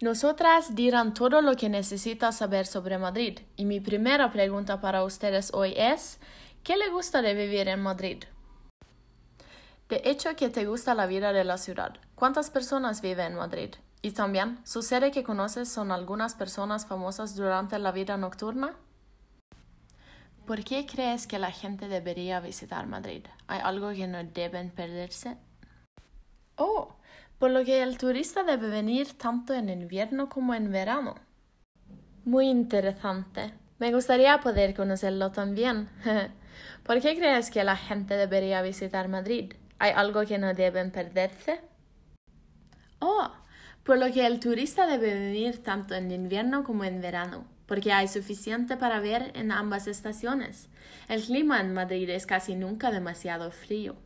Nosotras dirán todo lo que necesitas saber sobre Madrid. Y mi primera pregunta para ustedes hoy es, ¿qué le gusta de vivir en Madrid? De hecho, que te gusta la vida de la ciudad. ¿Cuántas personas viven en Madrid? Y también, ¿sucede que conoces son algunas personas famosas durante la vida nocturna? ¿Por qué crees que la gente debería visitar Madrid? ¿Hay algo que no deben perderse? Oh, por lo que el turista debe venir tanto en invierno como en verano. Muy interesante. Me gustaría poder conocerlo también. ¿Por qué crees que la gente debería visitar Madrid? ¿Hay algo que no deben perderse? Oh, por lo que el turista debe venir tanto en invierno como en verano porque hay suficiente para ver en ambas estaciones. El clima en Madrid es casi nunca demasiado frío.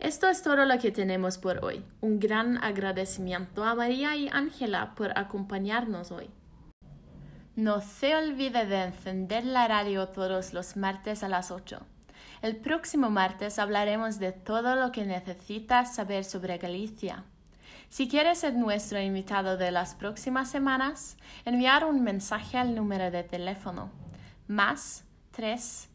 Esto es todo lo que tenemos por hoy. Un gran agradecimiento a María y Ángela por acompañarnos hoy. No se olvide de encender la radio todos los martes a las 8. El próximo martes hablaremos de todo lo que necesitas saber sobre Galicia. Si quieres ser nuestro invitado de las próximas semanas, enviar un mensaje al número de teléfono más 3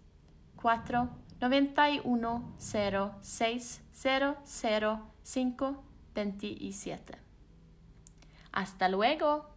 4 91 0 6 0 0 5 27. Hasta luego.